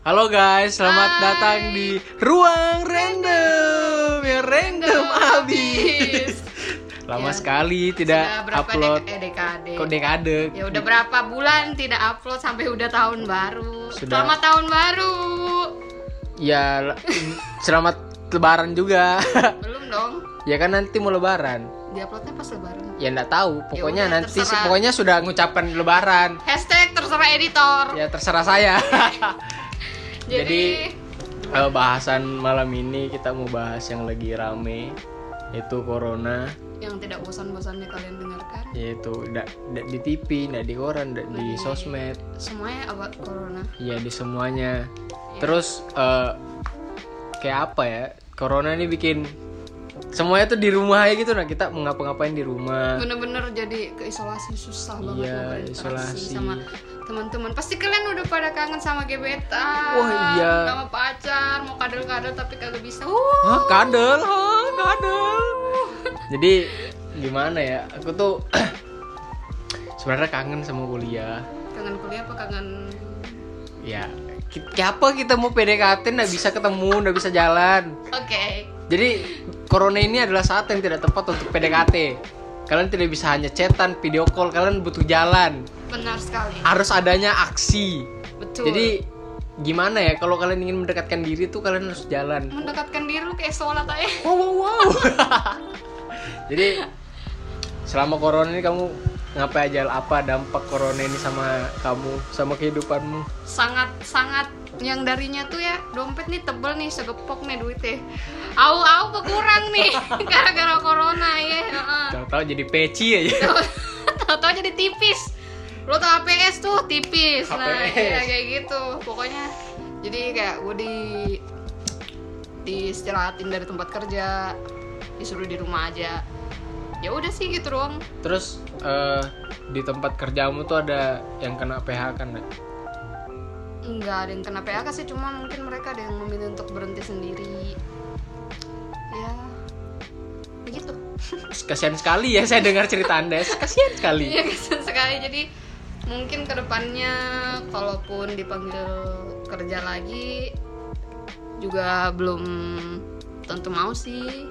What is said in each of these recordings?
Halo guys, selamat Hai. datang di Ruang Random yang random abis. Lama Ya. sekali tidak berapa upload. dek- eh, dekade. Kok dekade? Ya udah berapa bulan tidak upload sampai udah tahun baru. Sudah. Selamat tahun baru. Ya, selamat Lebaran juga. Belum dong. ya kan nanti mau Lebaran. Diuploadnya pas lebaran. Ya nggak tahu. Pokoknya udah, nanti, terserah. pokoknya sudah ngucapkan Lebaran. Hashtag terserah editor. Ya terserah saya. Jadi, Jadi eh, bahasan malam ini kita mau bahas yang lagi rame yaitu corona yang tidak bosan-bosannya kalian dengarkan yaitu ndak di TV, ndak di koran, ndak di sosmed, semuanya about corona. ya di semuanya. Ya. Terus eh, kayak apa ya? Corona ini bikin semuanya tuh di rumah aja gitu nah kita mau ngapa-ngapain di rumah. Bener-bener jadi keisolasi susah banget Iya, isolasi. sama teman-teman. Pasti kalian udah pada kangen sama gebetan. Wah, iya. Sama pacar, mau kadal-kadal tapi kagak bisa. Uh. Hah, kadel, hah, kadel. Jadi gimana ya? Aku tuh sebenarnya kangen sama kuliah. Kangen kuliah apa kangen Ya, ki- kayak apa kita mau PDKT nggak bisa ketemu, nggak bisa jalan. Oke. Jadi corona ini adalah saat yang tidak tepat untuk PDKT. Kalian tidak bisa hanya chatan, video call, kalian butuh jalan. Benar sekali. Harus adanya aksi. Betul. Jadi gimana ya kalau kalian ingin mendekatkan diri tuh kalian harus jalan. mendekatkan diri lu kayak sholat aja. Wow wow wow. Jadi selama corona ini kamu ngapain aja apa dampak corona ini sama kamu, sama kehidupanmu? Sangat sangat yang darinya tuh ya dompet nih tebel nih segepok nih duitnya. Au au berkurang nih gara-gara corona ya. Tahu-tahu jadi peci aja. Tahu-tahu jadi tipis. Lo tau HPS tuh tipis. Nah, HPS. ya, kayak gitu. Pokoknya jadi kayak gue di diistirahatin dari tempat kerja, disuruh di rumah aja. Ya udah sih gitu doang. Terus eh, di tempat kerjamu tuh ada yang kena PHK kan? nggak? Enggak ada yang kena PHK sih, cuma mungkin mereka ada yang memilih untuk berhenti sendiri. Ya, begitu. Kasihan sekali ya saya dengar cerita Anda. Kasihan sekali. Iya kasihan sekali. Jadi mungkin ke depannya kalaupun dipanggil kerja lagi juga belum tentu mau sih.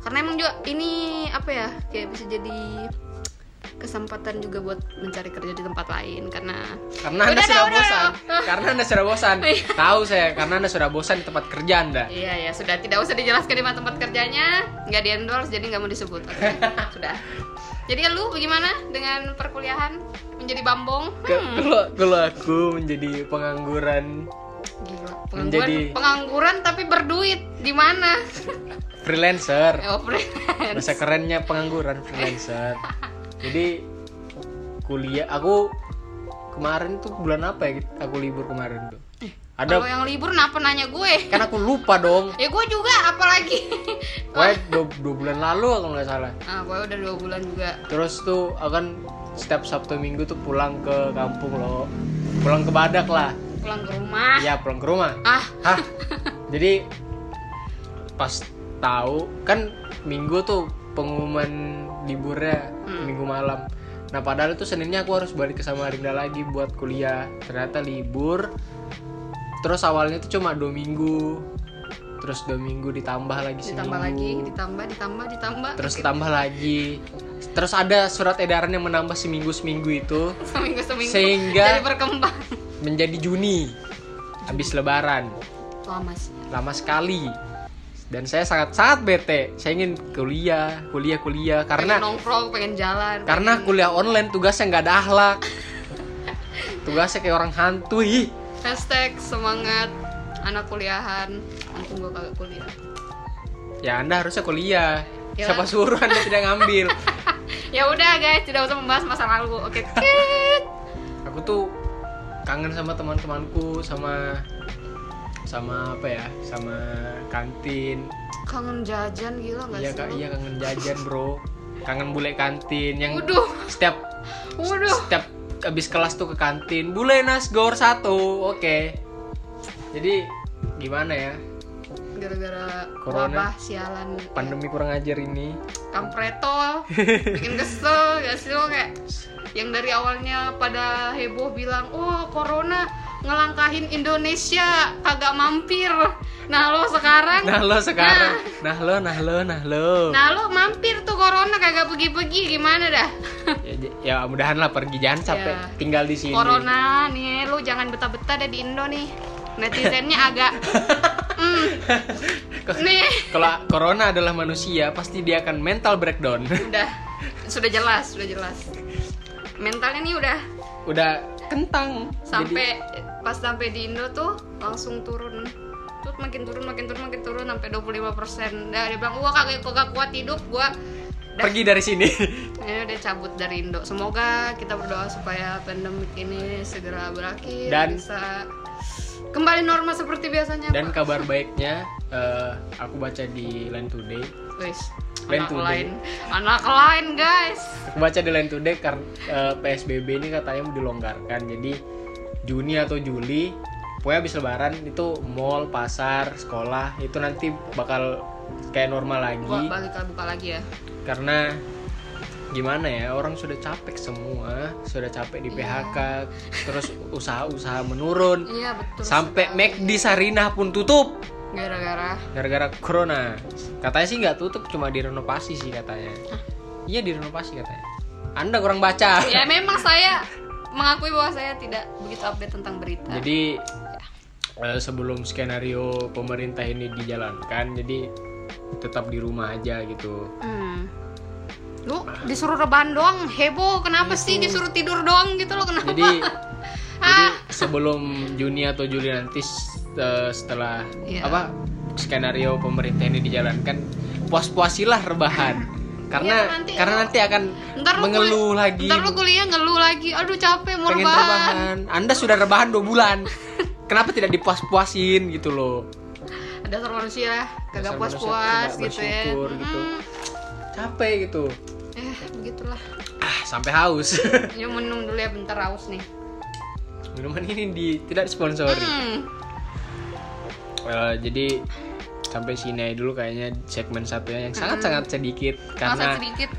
Karena emang juga ini apa ya kayak bisa jadi kesempatan juga buat mencari kerja di tempat lain karena Karena Anda Udah, sudah udah, bosan. udah. Karena Anda sudah bosan. Iya. Tahu saya karena Anda sudah bosan di tempat kerja Anda. Iya ya sudah tidak usah dijelaskan di mana tempat kerjanya nggak di endorse jadi nggak mau disebut oke sudah jadi lu bagaimana dengan perkuliahan menjadi bambong Ke- hmm. Kalau kalau aku menjadi pengangguran gila pengangguran Menjadi- pengangguran tapi berduit di mana freelancer. oh freelance Bahasa kerennya pengangguran freelancer. Jadi kuliah aku kemarin tuh bulan apa ya aku libur kemarin tuh. Kalau Ada yang libur kenapa nanya gue kan aku lupa dong. ya gue juga apalagi Pokoknya dua, dua bulan lalu aku nggak salah. ah gue udah dua bulan juga Terus tuh aku kan setiap Sabtu Minggu tuh pulang ke kampung loh. Pulang ke Badak lah. pulang ke rumah Iya, pulang ke rumah. ah Hah? Jadi pas tahu kan Minggu tuh pengumuman liburnya Hmm. Minggu malam. Nah padahal itu Seninnya aku harus balik ke Samarinda lagi buat kuliah. Ternyata libur. Terus awalnya itu cuma dua minggu. Terus dua minggu ditambah lagi ditambah seminggu. lagi ditambah ditambah ditambah Terus ditambah lagi. Terus ada surat edaran yang menambah seminggu seminggu itu seminggu seminggu Sehingga- jadi berkembang menjadi Juni. Habis Lebaran. lama sih lama sekali dan saya sangat sangat bete saya ingin kuliah kuliah kuliah karena pengen nongkrong pengen jalan karena pengen- kuliah online tugasnya nggak ada akhlak tugasnya kayak orang hantu ih hashtag semangat anak kuliahan. Untung gue kagak kuliah. Ya anda harusnya kuliah. Ya. siapa suruh anda tidak ngambil? Ya udah guys tidak usah membahas masa lalu. Oke. Tit. aku tuh kangen sama teman-temanku sama sama apa ya? Sama kantin. Kangen jajan gila nggak iya sih kak? Iya kangen jajan bro. Kangen bule kantin yang waduh. setiap waduh. setiap habis kelas tuh ke kantin. Bule nas gor satu. Oke. Jadi gimana ya gara-gara Corona. sialan pandemi kurang ajar ini. Kampretol. Bikin kesel gak sih lo? Kayak yang dari awalnya pada heboh bilang oh corona ngelangkahin Indonesia kagak mampir. Nah lo sekarang? Nah lo sekarang. Nah. Lo nah lo nah lo. Nah lo mampir tuh corona kagak pergi-pergi gimana dah? Ya, ya mudahan lah pergi jangan sampai Ya. tinggal di sini. Corona nih lo jangan betah-betah deh di Indo nih. Netizennya agak kalau corona adalah manusia pasti dia akan mental breakdown. Udah. Sudah jelas sudah jelas. Mentalnya nih udah udah kentang. Sampai pas sampai di Indo tuh langsung turun. Tuh makin turun makin turun makin turun sampai 25 persen. Dah dia bilang wah kagak kagak kuat hidup gua Jadi, pergi dari sini. Ini udah cabut dari Indo. Semoga kita berdoa supaya pandemik ini segera berakhir Dan- bisa kembali normal seperti biasanya dan Pak. kabar baiknya eh, aku baca di Line Today. Wis, anak tuh, lain. Anak lain guys. Aku baca di Line Today karena PSBB ini katanya mau dilonggarkan. Jadi Juni atau Juli pokoknya habis lebaran itu mall pasar sekolah itu nanti bakal kayak normal lagi. Balik buka lagi ya. Karena gimana ya orang sudah capek semua sudah capek di PHK terus usaha-usaha menurun. Iya betul sampai. McD Sarinah pun tutup. Gara-gara? Gara-gara corona. Katanya sih nggak tutup cuma direnovasi sih katanya. Iya direnovasi katanya. Anda kurang baca. Ya memang saya mengakui bahwa saya tidak begitu update tentang berita. Jadi eh, sebelum skenario pemerintah ini dijalankan jadi tetap di rumah aja gitu. Hmm. Lu disuruh rebahan doang, heboh. Kenapa sih disuruh tidur doang gitu lo kenapa? jadi jadi sebelum Juni atau Juli nanti eh, setelah Iya. apa skenario pemerintah ini dijalankan puas-puasilah rebahan karena Iya, nanti karena nanti akan Ntar lu mengeluh kul- lagi Ntar lu kuliah ngeluh lagi. Aduh capek mau pengen rebahan. rebahan Anda sudah rebahan dua bulan kenapa tidak dipuas-puasin gitu loh Dasar manusia Dasar kagak manusia puas-puas gitu ya. gitu. Mm. capek gitu Eh, begitulah. ah sampai haus Yuk minum dulu ya bentar haus nih. minuman ini di tidak sponsori Hmm. Eh, jadi sampai sini aja dulu kayaknya segmen satunya yang sangat-sangat sedikit Masa karena sedikit.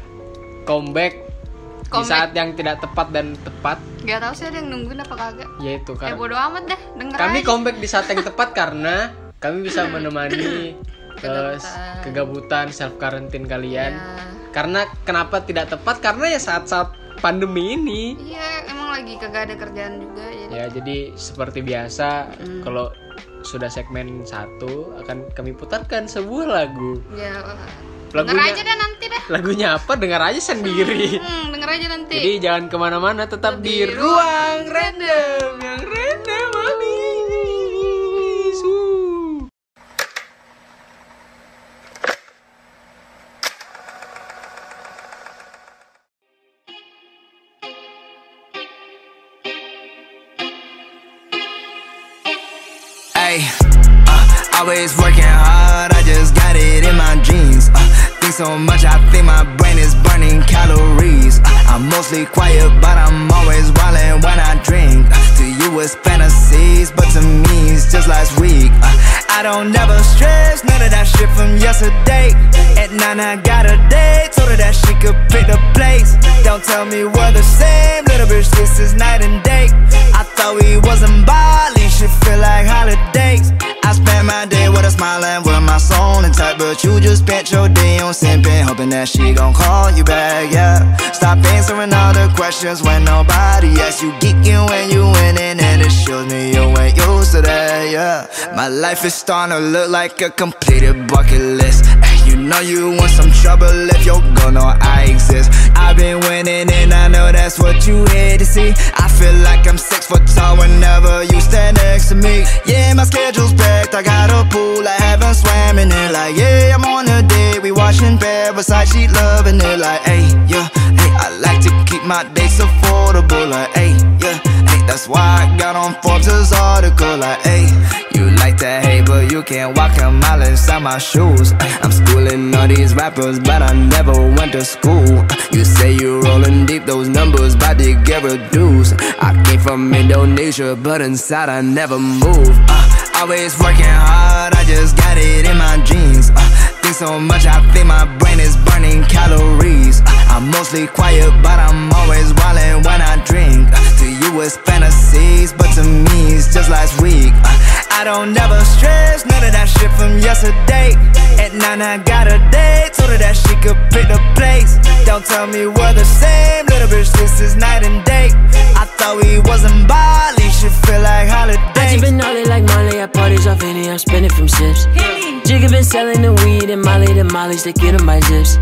comeback, di Comeback. saat yang tidak tepat dan tepat Gak tahu sih ada yang nungguin apa kagak. Ya karena bodo amat dah, denger kami aja. comeback di saat yang tepat karena kami bisa menemani eh, Kegabutan. kegabutan self quarantine kalian Ya. Karena kenapa tidak tepat karena ya saat-saat pandemi ini Iya, emang lagi kagak ada kerjaan juga jadi. ya jadi seperti biasa Hmm. kalau sudah segmen satu akan kami putarkan sebuah lagu Ya, Lagunya- denger aja dah nanti dah. lagunya apa dengar aja sendiri Hmm, denger aja nanti. jadi jangan ke mana-mana tetap di Di ruang random yang random habis Ay, uh, always working hard, I just got it in my jeans. Uh, think so much, I think my brain is burning calories. Uh, I'm mostly quiet, but I'm always wildin' when I drink. Uh, to you, it's fantasies, but to me, it's just last week. Uh, I don't never stress, none of that shit from yesterday. At nine, I got a date, told her that she could pick the place. Don't tell me we're the same, little bitch, this is night and day. Thought we wasn't Bali, shit feel like holidays. I spent my day with a smile and with my soul intact, but you just spent your day on simping, hoping that she gon' call you back, yeah. Stop answering all the questions when nobody asks you, geeking when you winning, and it shows me you ain't used to that, yeah. My life is starting to look like a completed bucket list. Ay, know you want some trouble if you're gonna I exist. I've been winning and I know that's what you hate to see. I feel like I'm six foot tall whenever you stand next to me. Yeah, my schedule's packed. I got a pool I haven't swam in it. Like, yeah, I'm on a date. We watching Parasite. She loving it. Like, hey, yeah, hey, I like to keep my dates affordable. Like, hey, that's why I got on Forbes' article. Like, hey, you like that hate, but you can't walk a mile inside my shoes. I'm schooling all these rappers, but I never went to school. You say you rolling deep, those numbers bout to get reduced. I came from Indonesia, but inside I never moved. Uh, always working hard, I just got it in my jeans. Uh, think so much, I think my brain is burning calories. Uh, I'm mostly quiet, but I'm always wildin' when I drink. Uh, to you, it's fantasies, but to me, it's just last week. Uh, I don't never stress, none of that shit from yesterday. At nine, I got a date, told her that she could pick the place. Don't tell me we're the same, little bitch, this is night and day. I thought we wasn't Bali, should feel like I just holiday. been gnarly like Molly. I parties off any, I'm spending from sips. Jigga been selling the weed and Molly the Molly's to get on my zips.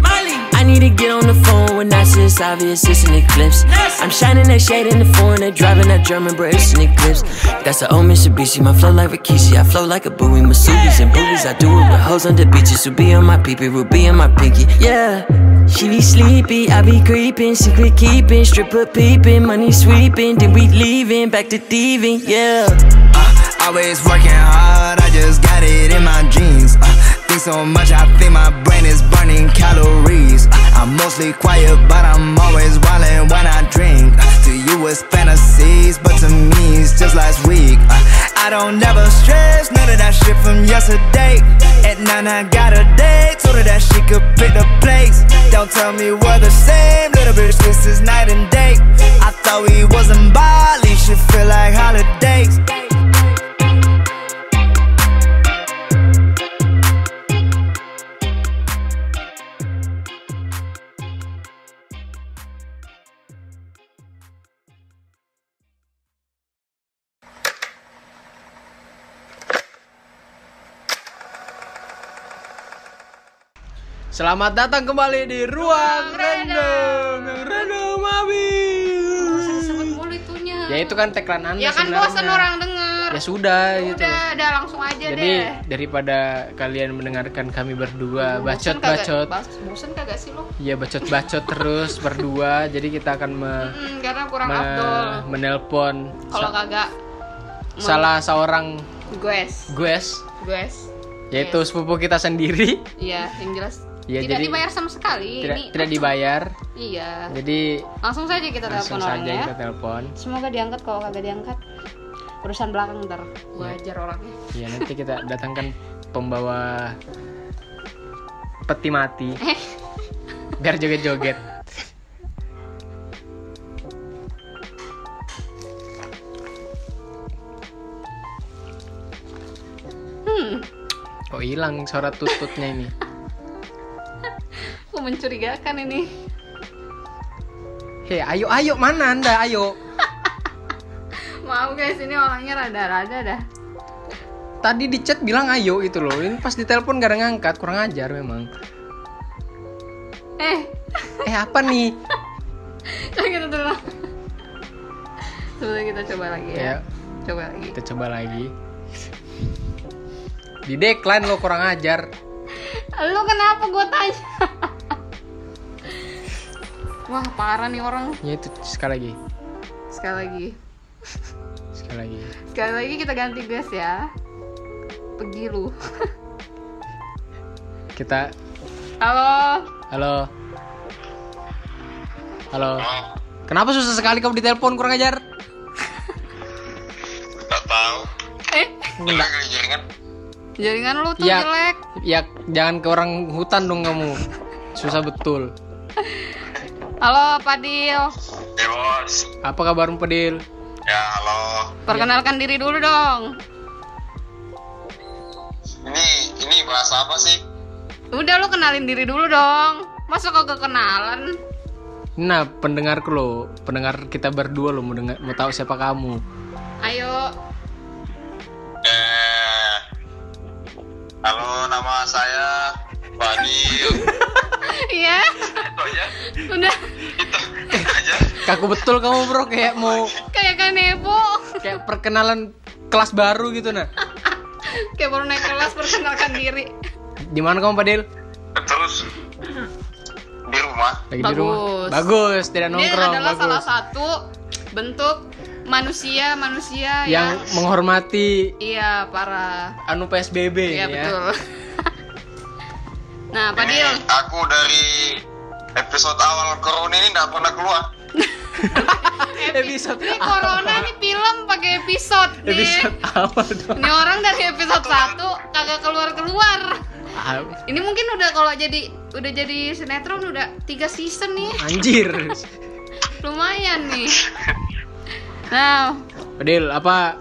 I need to get on the phone when I see it's obvious it's an eclipse. I'm shining that shade in the foreign, they driving that German, bro, it's an eclipse. That's the old Mitsubishi, my flow like Rikishi. I flow like a buoy, Masubi's and boobies. I do it with hoes on the beaches, Ruby on my peepee, Ruby on my pinky. Yeah, she be sleepy, I be creeping, secret keeping, stripper peeping, money sweeping, then we leaving, back to thieving, yeah. Uh, always working hard, I just got it in my jeans. Uh, think so much, I think my brain is burning calories. Uh, I'm mostly quiet, but I'm always wildin' when I drink. Uh, to you, it's fantasies, but to me, it's just last week. Uh, I don't never stress, none of that shit from yesterday. At nine, I got a date, told her that she could pick the place. Don't tell me we're the same, little bitch, this is night and day. I thought we wasn't Bali, should feel like holidays. Selamat datang kembali di ruang random random habis. Sebut mulu itunya. Ya itu kan tagline anda Ya kan sebenarnya. bosan orang denger. Ya sudah gitu. Udah, udah langsung aja Jadi deh. daripada kalian mendengarkan kami berdua bacot-bacot, Bosen kagak sih lo? ya bacot-bacot terus berdua. Jadi kita akan me- Hmm, karena kurang me- afdol. menelpon Kalau kagak salah seorang guys, guest guys. yaitu sepupu kita sendiri. Iya, yang jelas Ya, tidak jadi dibayar sama sekali. Tidak Ini tidak langsung- dibayar. Iya. Jadi Langsung saja kita langsung telepon saja orangnya. kita telepon. Semoga diangkat kalau kagak diangkat urusan belakang ntar gua Iya. ajar orangnya. Ya nanti kita datangkan pembawa peti mati Eh. biar joget-joget. Hmm, Kok hilang suara tututnya ini? mencurigakan ini. Hei, ayo ayo mana anda? Ayo. Maaf guys, ini orangnya rada-rada dah. Tadi di chat bilang ayo itu loh. Ini pas ditelepon gak ada ngangkat, kurang ajar memang. Eh, Eh apa nih? coba kita. Sebentar kita coba lagi ya. Ya, Coba lagi. kita coba lagi. Di decline lo kurang ajar. Lu kenapa gua tanya? Wah, parah nih orang. Ya itu sekali lagi. Sekali lagi. Sekali lagi. Sekali lagi kita ganti gas ya. Pergi lu. Kita Halo. halo. Halo. Kenapa susah sekali kamu ditelepon kurang ajar? Gak tahu. Eh, Enggak. Jaringan. jaringan lu tuh Ya. jelek. Ya jangan ke orang hutan dong kamu. Susah betul. Halo, Padil. Ya bos. Apa kabarmu Pedil? Ya halo. Perkenalkan diri dulu dong. Ini ini bahasa apa sih? Udah lu kenalin diri dulu dong. Masa kagak kenalan? Nah, pendengarku lo, pendengar kita berdua lo mau dengar, mau tahu siapa kamu. Ayo. Eh. Halo, nama saya Fadil. Iya. Itu aja. Udah Itu, itu aja. Kaku betul kamu bro, kayak mau kayak kanebo. kayak perkenalan kelas baru gitu nah. Kayak baru naik kelas perkenalkan diri. Di mana kamu Padil? Terus di rumah. Lagi di rumah. Bagus. Bagus, tidak Ini nongkrong, adalah bagus. salah satu bentuk manusia manusia Yang yang menghormati iya para anu PSBB iya ini ya. betul. Nah, Ini Padil, aku dari episode awal corona ini nggak pernah keluar. epi- Episode Ini corona nih film pakai episode nih. episode apa dong Ini orang dari episode 1 kagak keluar-keluar. Ah, Ini mungkin udah kalau jadi udah jadi sinetron udah tiga season nih. anjir Lumayan nih. Nah, Padil apa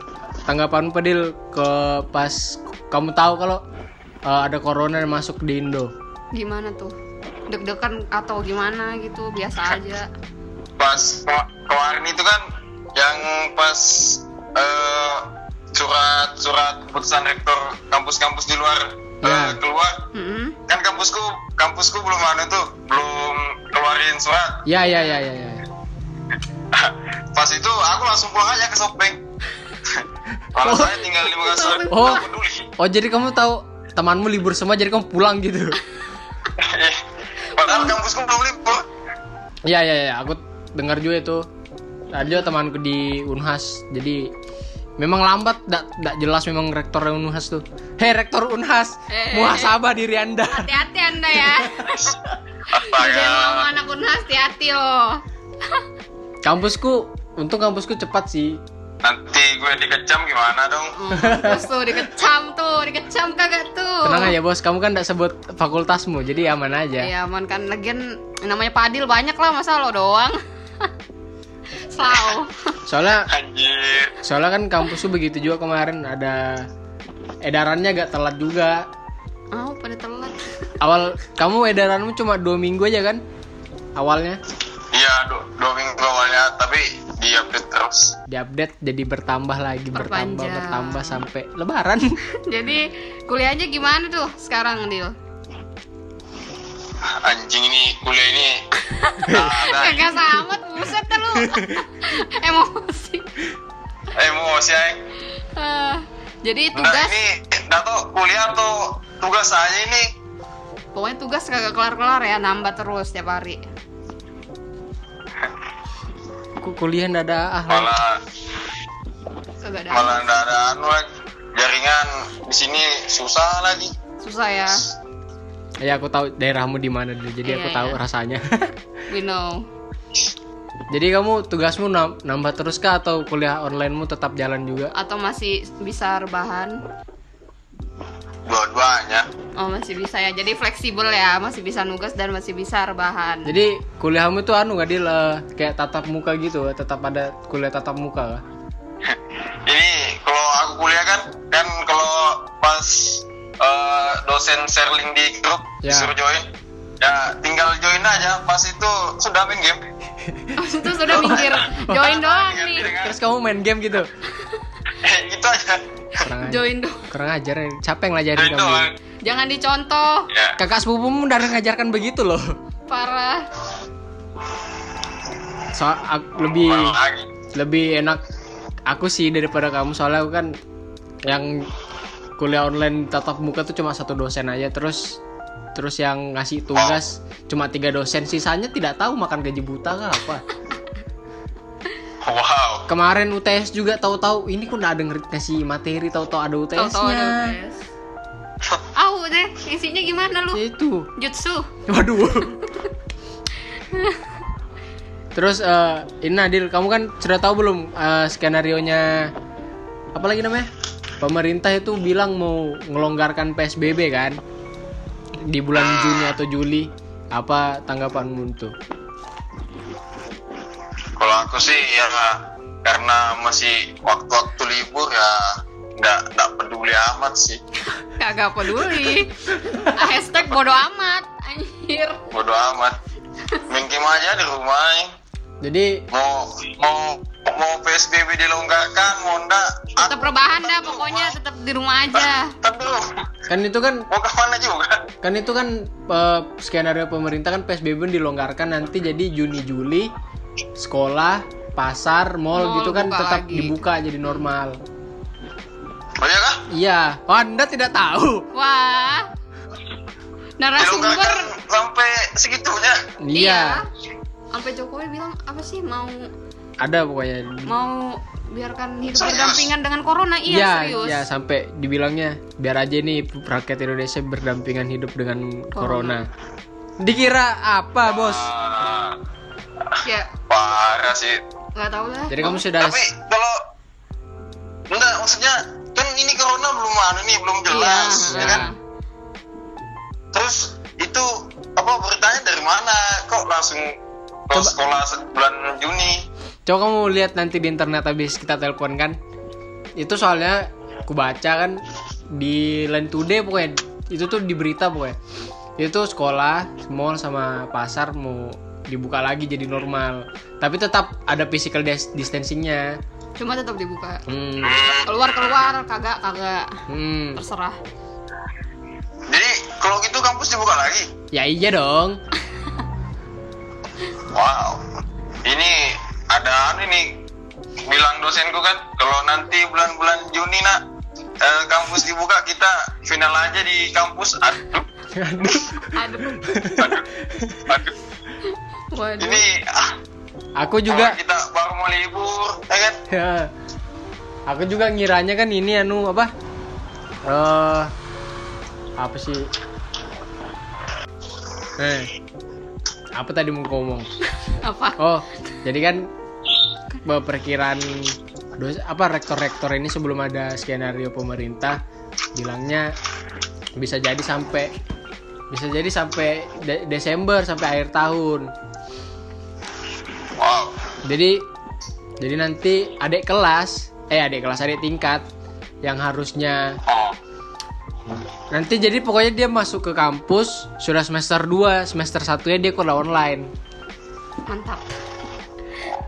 tanggapan Padil ke pas kamu tahu kalau eh, ada corona yang masuk di Indo gimana tuh? Deg-degan atau gimana gitu, biasa aja. pas ke- kemarin itu kan yang pas eh, surat surat keputusan rektor kampus-kampus di luar eh, Ya. keluar Mm-mm. kan kampusku kampusku belum anu tuh belum keluarin surat ya ya ya ya ya pas itu aku langsung pulang aja ke Sopeng Malah saya tinggal di Makassar Oh. oh jadi kamu tahu temanmu libur semua jadi kamu pulang gitu. Eh, padahal kampusku belum libur. Ya ya ya aku dengar juga itu. Ada juga temanku di Unhas jadi memang lambat tidak jelas memang rektor Unhas tuh. Hei rektor Unhas Eh. muhasabah diri anda. Hati-hati Anda ya. astaga Jadi mau anak unhas hati-hati loh. kampusku untung kampusku cepat sih nanti gue dikecam gimana dong? Terus tuh dikecam tuh, dikecam kagak tuh. tenang aja bos. Kamu kan tidak sebut fakultasmu jadi aman aja. Ya aman kan. Lagian namanya Padil banyak lah masa lo doang. Selalu. soalnya anjir. soalnya kan kampusku begitu juga kemarin ada edarannya agak telat juga. Oh, pada telat. awal kamu edaranmu cuma dua minggu aja kan? Awalnya? Iya dua, dua minggu update terus diupdate jadi bertambah lagi bertambah Perpanjang. bertambah sampai lebaran Jadi kuliahnya gimana tuh sekarang, Dil? anjing ini kuliah ini nggak ada Kagak samet, buset dah lu. Emosi. emosi aing. Ah, jadi Nah, tugas, ini nggak tahu kuliah atau tugas aja ini pokoknya tugas kagak kelar-kelar ya, nambah terus tiap hari. Ku kuliah ndak ada ah malah malah nggak ada anu lagi jaringan di sini susah lagi Susah ya. ya aku tahu daerahmu di mana dulu jadi aku Iya, tahu iya. rasanya We know. jadi kamu tugasmu nam- nambah terus kah atau kuliah onlinemu tetap jalan juga Atau masih bisa rebahan? Dua-duanya. Oh masih bisa ya, jadi fleksibel ya, masih bisa nugas dan masih bisa rebahan. jadi kuliahmu itu anu gak Dil? Eh, kayak tatap muka gitu tetap ada kuliah tatap muka kah? ini kalau aku kuliah kan kan kalau pas eh, dosen share link di grup Ya. disuruh join. Ya tinggal join aja. Pas itu sudah main game. Itu sudah minggir, join doang nih, terus kamu main game gitu gitu aja. Kurang join doang. kurang ajar siapa yang ngajarin join kamu. doang. Jangan dicontoh, ya. Kakak sepupumu udah ngajarkan begitu loh. Parah. so ak- lebih lebih enak aku sih daripada kamu. Soalnya aku kan yang kuliah online tatap muka tuh cuma satu dosen aja. Terus terus yang ngasih tugas cuma tiga dosen. Sisanya tidak tahu makan gaji buta kah apa wow. Kemarin UTS juga tahu-tahu ini kok nggak ada ngerti ngasih materi tahu-tahu ada UTS-nya Tahu-tahu ada UTS. Udah, isinya gimana lu? Ya itu. Jutsu. waduh. Terus eh ini Nadil kamu kan sudah tahu belum eh, skenario nya apa lagi namanya? Pemerintah itu bilang mau ngelonggarkan PSBB kan? Di bulan Juni atau Juli. Apa tanggapanmu tuh kalau aku sih ya karena masih waktu-waktu libur ya nggak nggak peduli amat sih Kagak peduli. Hashtag bodo amat. Anjir. bodo amat main game aja di rumah ya. jadi mau mau mau psbb dilonggarkan mau enggak Tetap rebahan dah pokoknya tetap di rumah aja. Dulu kan itu kan mau ke mana juga kan itu kan eh, skenario pemerintah kan PSBB dilonggarkan nanti jadi Juni Juli sekolah pasar mall Mall gitu kan buka tetap lagi. dibuka jadi normal. Oh iya kah? Iya. Oh, anda tidak tahu. Wah. Narasumber. dilonggarkan sampai segitunya. Iya. Sampai Jokowi bilang apa sih mau ada pokoknya. mau biarkan hidup Serius? berdampingan dengan corona? Iya, iya serius. iya, sampai dibilangnya biar aja nih rakyat Indonesia berdampingan hidup dengan corona. Dikira apa bos? Ah, Ya, parah sih nggak tahu lah Jadi kamu sudah Tapi kalau enggak maksudnya kan ini corona belum ada nih, belum jelas, Iya, ya kan? nah. Terus itu apa beritanya dari mana? Kok langsung ke sekolah se- bulan Juni? Coba kamu lihat nanti di internet habis kita telepon kan. Itu soalnya aku baca kan di Line Today pokoknya itu tuh di berita pokoknya. Itu sekolah, mall sama pasar mau dibuka lagi jadi normal. Tapi tetap ada physical dis- distancingnya. cuma tetap dibuka Hmm. keluar keluar kagak kagak Hmm. terserah Jadi kalau gitu kampus dibuka lagi? Ya iya dong. Wow. Ini ada anu nih bilang dosenku kan kalau nanti bulan-bulan Juni nak eh, kampus dibuka kita final aja di kampus. Aduh, aduh aduh, aduh. Waduh Ini ah, Aku juga kita baru mau libur, ya kan? ya. Aku juga ngiranya kan ini anu apa? Eh apa sih? Eh. Apa tadi mau ngomong? apa Oh, jadi kan perkiraan apa rektor-rektor ini sebelum ada skenario pemerintah bilangnya bisa jadi sampai bisa jadi sampai De- Desember sampai akhir tahun. Wow. Jadi jadi nanti adik kelas eh adik kelas adik tingkat yang harusnya nanti jadi pokoknya dia masuk ke kampus sudah semester 2, semester 1 nya dia kuliah online. mantap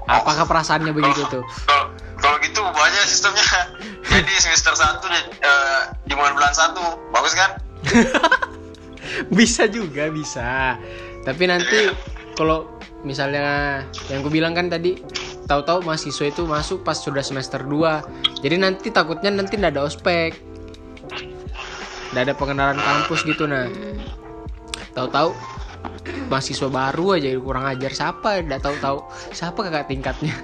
Apakah perasaannya begitu tuh? kalau gitu aja sistemnya. Jadi semester 1 di, eh, di bulan bulan 1, bagus kan? bisa juga bisa tapi nanti kalau misalnya yang gue bilang kan tadi tahu-tahu mahasiswa itu masuk pas sudah semester 2 jadi nanti takutnya nanti nggak ada ospek. Nggak ada pengenalan kampus gitu nah. Tahu-tahu mahasiswa baru aja kurang ajar. Siapa? Nggak tahu-tahu. Siapa kakak tingkatnya?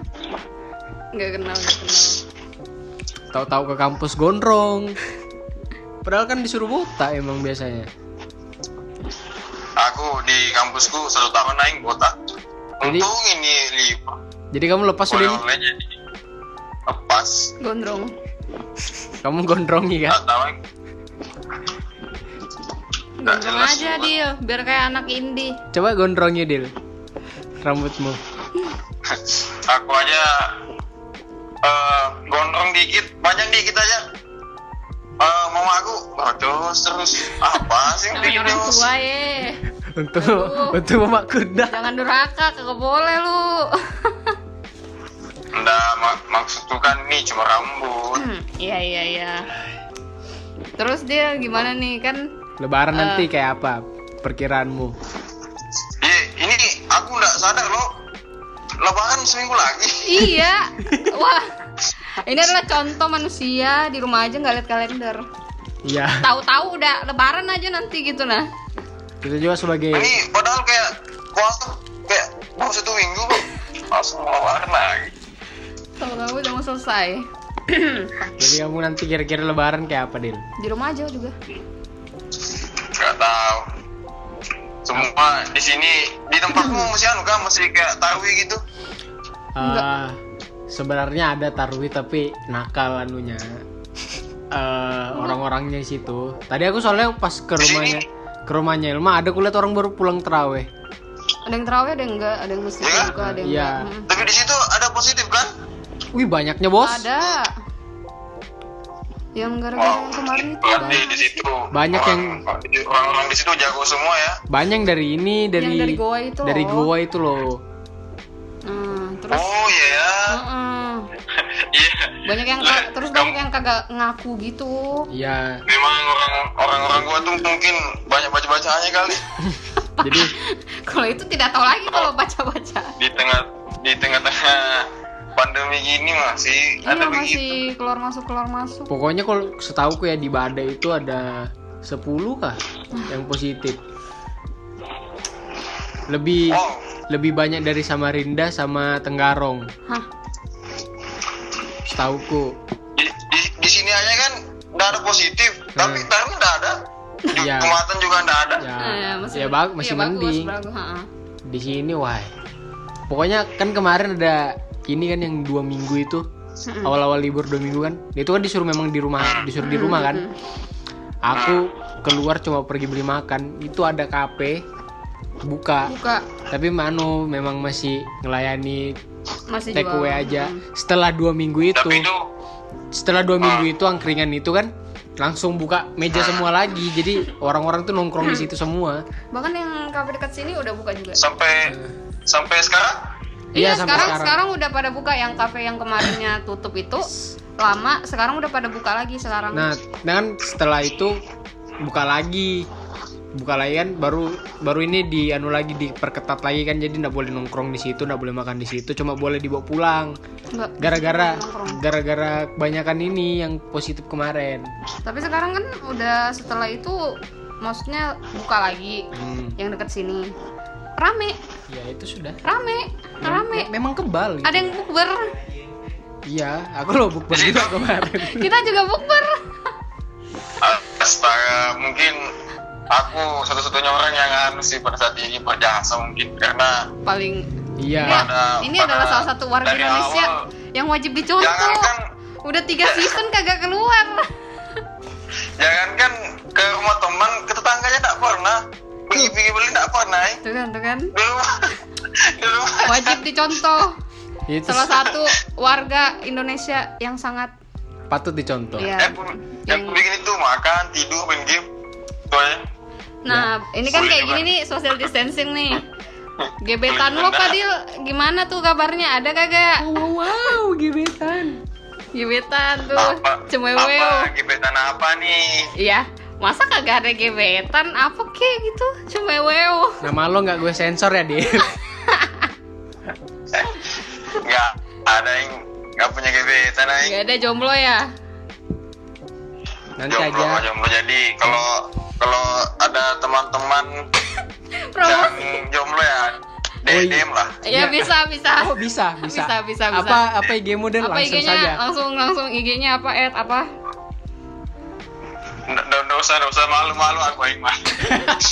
Nggak kenal nggak kenal. Tahu-tahu ke kampus gondrong. Padahal kan disuruh buta emang biasanya. Aku di kampusku satu tahun naik kota. Jadi- Untung ini libur. jadi kamu lepas udah ini lepas. gondrong kamu gondrongi kan Gak tahu. Nggak gondrong aja juga. dia biar kayak anak indie Coba gondrongnya Dil Rambutmu Aku aja eh gondrong dikit, panjang dikit aja. Eh mama aku, aduh terus apa sih yang namanya orang tua ya Untuk Aduh. Untuk mama kuda jangan durhaka kagak boleh lu Nggak, mak maksudku kan nih cuma rambut. Hmm, iya iya iya terus dia gimana nih kan Lebaran Eh. nanti kayak apa Perkiraanmu Iya, ini aku nggak sadar loh. Lebaran seminggu lagi. iya wah ini adalah contoh manusia di rumah aja nggak lihat kalender Iya tahu-tahu udah lebaran aja nanti gitu nah Kita juga sebagai Ini padahal kayak puasa kayak baru satu minggu. Langsung lebaran lagi. tahu-tahu udah mau selesai Jadi kamu nanti kira-kira lebaran kayak apa Dil di rumah aja juga Gak tahu. Semua di sini di tempatmu masih anu kan masih kayak tarwi gitu. Eh, Sebenarnya ada tarwi tapi nakal anunya eh Orang-orangnya di situ Tadi aku soalnya pas ke rumahnya Ke rumahnya Ilma ada kulihat orang baru pulang terawih ada yang terawih ada yang enggak ada yang masjid Iya? juga ada yang Iya. enggak Hmm. Tapi di situ ada positif kan? Wih banyaknya bos ada yang gara-gara yang kemarin itu Berarti di situ Banyak orang- orang-orang di situ jago semua ya. Banyak yang dari ini dari dari goa itu dari loh. goa itu loh nah, terus Oh iya ya. Heeh. Iya. banyak yang ka- terus banyak yang kagak ngaku gitu Iya Memang orang orang-orang gua tuh mungkin banyak baca-bacaannya kali Jadi kalau itu tidak tahu lagi kalau baca-baca di tengah di tengah-tengah pandemi gini masih iya ada begitu. masih keluar masuk keluar masuk Pokoknya kalau setahuku ya di Badai itu ada 10 kah yang positif. Lebih Oh, lebih banyak dari Samarinda sama Tenggarong. hah Setahuku. di, di, di sini aja kan nggak ada positif, tapi Hmm. Tarmi nggak ada. Iya. Kemaatan juga nggak ada. Ya, Eh, masih ya bag- masih iya, bagus, mending. bagus, ha-ha. Di sini wah. Pokoknya kan kemarin ada ini kan yang dua minggu itu awal-awal libur dua minggu kan itu kan disuruh memang di rumah disuruh di rumah kan aku keluar cuma pergi beli makan itu ada kafe buka. Buka. Tapi manu memang masih ngelayani masih take jual. away aja. Setelah dua minggu itu Tapi itu setelah dua minggu itu angkringan itu kan langsung buka meja semua lagi. Jadi orang-orang tuh nongkrong di situ semua. Bahkan yang kafe dekat sini udah buka juga. Sampai sampai sekarang? Iya, Iya, sampai sekarang, sekarang. sekarang udah pada buka. Yang kafe yang kemarinnya tutup itu lama, sekarang udah pada buka lagi sekarang. Nah, dan setelah itu buka lagi. Buka lagi kan baru baru ini di anu lagi diperketat lagi kan jadi nggak boleh nongkrong di situ, nggak boleh makan di situ, cuma boleh dibawa pulang. Gara-gara gara-gara kebanyakan ini yang positif kemarin. Tapi sekarang kan udah setelah itu maksudnya buka lagi Hmm, yang dekat sini. Rame, ya itu sudah. rame, rame. Memang kebal gitu. Ada yang bukber. Iya, aku lo bukber juga kemarin. Kita juga bukber. astaga mungkin aku satu-satunya orang yang anu sih pada saat ini berjasa mungkin karena Paling Iya. ini, Pada- ini pada- adalah salah satu warga Indonesia awal- yang wajib dicontoh. Jangankan Udah tiga season kagak keluar. jangankan ke rumah teman ke tetangganya tak pernah pergi-pergi beli tak pernah eh. Tuh kan, tuh kan. di rumah di rumah Wajib dicontoh. Itu Salah satu warga Indonesia yang sangat patut dicontoh. eh, Iya. pun- Yang- yang bikin itu makan tidur main game aja Nah, ini kan kayak gini nih social distancing nih. Gebetan lo Padil gimana tuh kabarnya? Ada kagak? Wow, wow, gebetan. Gebetan tuh, apa cemeweo. apa gebetan apa nih Iya, masa kagak ada gebetan? Apa kek gitu? Cemeweo. Nama lo nggak gue sensor ya, Dil? nggak ada yang nggak punya gebetan aja Gak ada jomblo ya? Nanti jomblo aja. jomblo jadi kalau kalau ada teman-teman yang jomblo ya Oh, iya. DM lah Ya Iya. bisa, bisa. Oh bisa, bisa. Bisa, bisa, bisa. Apa apa IG model apa langsung IG-nya? saja. Langsung langsung IG-nya apa? Ad apa? nggak usah nggak usah malu-malu aku yang mah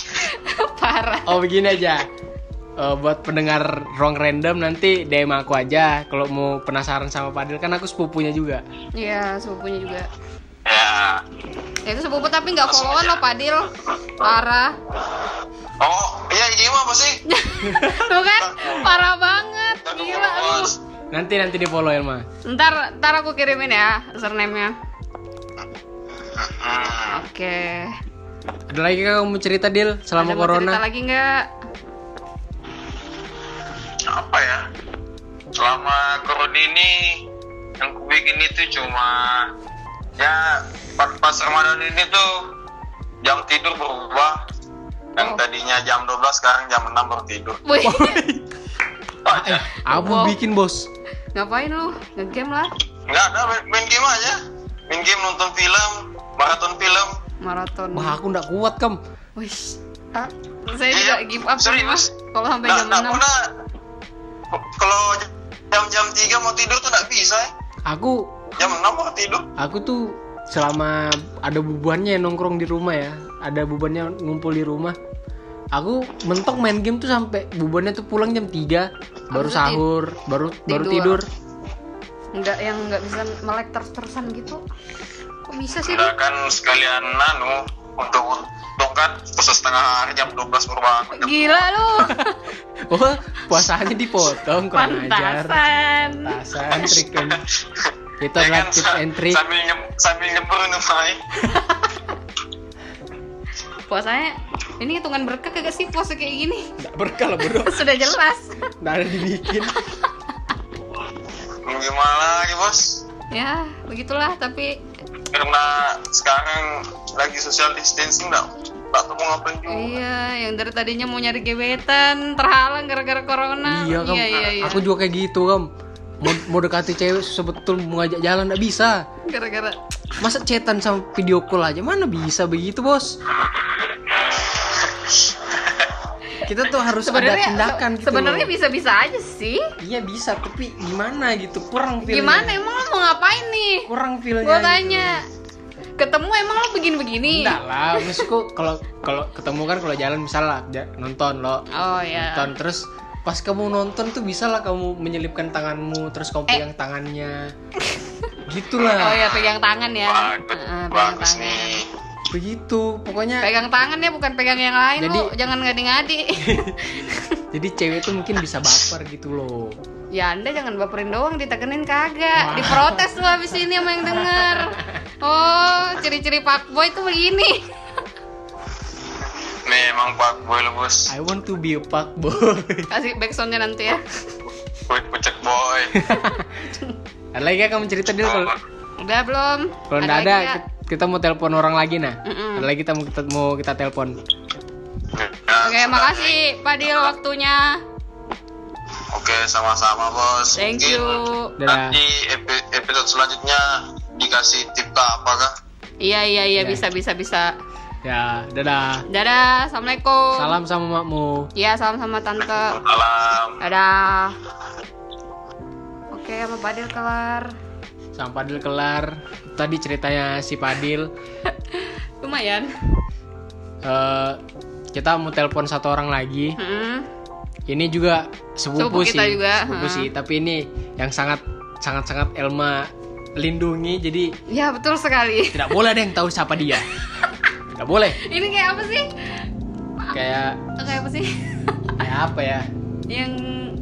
Parah. Oh begini aja. Eh, buat pendengar wrong random nanti DM aku aja kalau mau penasaran sama Padil kan aku sepupunya juga. Iya, sepupunya juga. Ya Ya, itu sepupu tapi nggak followan lo Padil. Parah. oh iya ini mah apa sih Tuh kan? Parah banget. Gila lu. Nanti nanti di follow Elma. Ntar, ntar aku kirimin ya username-nya. Hmm. Oke. Ada lagi kamu cerita Dil selama Ada mau cerita corona? lagi nggak? apa ya selama corona ini yang ku bikin itu cuma ya pas, pas Ramadan ini tuh jam tidur berubah yang Oh. tadinya jam 12 sekarang jam 6 baru tidur Wih, aja Aku Wow. bikin bos. ngapain lu? Ngegame lah, nggak ada main, main game aja main game nonton film maraton film maraton. Wah aku nggak kuat kam. Wih, ah, saya juga Iya, give up serius. mas. Kalau sampai jam nggak 6 pernah kalau jam-jam 3 mau tidur tuh nggak bisa eh. Aku jam 6 mau tidur aku tuh selama ada bubuannya yang nongkrong di rumah ya, ada bubuannya ngumpul di rumah. Aku mentok main game tuh sampai bubuannya tuh pulang jam 3 baru sahur, baru baru tidur. tidur. nggak yang nggak bisa melek terus-terusan gitu. Kok bisa sih? Udah kan sekalian nanu untuk tongkat puasa setengah hari jam 12 baru bangun Gila lu. Oh, puasanya dipotong kurang ajar. Pantasan. Tasan trik itu Ya adalah kan, tips sa- and trick. sambil nyem, sambil nyebur Puasanya ini hitungan berkah kagak sih puasa kayak gini? Nggak berkah lah bro. Sudah jelas. Nggak ada dibikin. gimana lagi bos ya, begitulah tapi karena sekarang lagi social distancing nggak tahu mau ngapain juga Iya, yang dari tadinya mau nyari gebetan terhalang gara-gara corona. iya kam. Iya, iya, iya. Aku juga kayak gitu kam. Mau, mau dekati cewek sebetul mau ngajak jalan nggak bisa. Gara-gara Masa chatan sama video call aja mana bisa begitu bos? Kita tuh harus ada sebenarnya tindakan gitu. sebenarnya bisa-bisa aja sih. Iya bisa, tapi gimana gitu kurang feelnya. Gimana emang lo mau ngapain nih? Kurang feelnya. Gua gitu. tanya. Ketemu emang lo begini-begini? Enggak lah, maksudku kalau kalau ketemu kan kalau jalan misalnya nonton lo Oh ya. nonton terus pas kamu nonton tuh bisa lah kamu menyelipkan tanganmu terus kamu Eh. pegang tangannya gitulah Oh ya pegang tangan ya. Bagus, Heeh, pegang bagus tangan. nih. begitu pokoknya Pegang tangan ya bukan pegang yang lain Jadi- lu, jangan ngadi-ngadi. jadi cewek tuh mungkin bisa baper gitu loh ya anda jangan baperin doang, ditekenin kagak. Diprotes tuh habis ini sama yang denger. Oh, ciri-ciri pak boy tuh begini. Memang Pak Boy lu bos. I want to be a fuck boy Kasih backsoundnya nanti ya. Boy pucek boy. ada lagi kamu cerita dulu kalau Udah belum? kalau ada nggak? ki- kita mau telepon orang lagi nah Mm-mm. ada lagi kita mau kita mau kita telepon Oke, makasih Pak Dil waktunya. Oke, sama-sama bos. Thank Mungkin you. Nanti epi- episode selanjutnya dikasih tip apa kah? Iya iya iya Ya. bisa bisa bisa. Ya dadah Dadah, assalamualaikum. salam sama makmu Iya salam sama tante. Salam. Dadah. Oke, sama Pak Dil kelar. sama Padil kelar tadi ceritanya si Padil Lumayan. eh kita mau telepon satu orang lagi Mm-mm. ini juga sepupu, Sepupu kita sih juga, sepupu ha. sih tapi ini yang sangat sangat sangat Elma lindungi jadi Ya betul sekali. tidak boleh ada yang tahu siapa dia tidak boleh Ini kayak apa sih? kayak Kayak apa sih? kayak apa ya Yang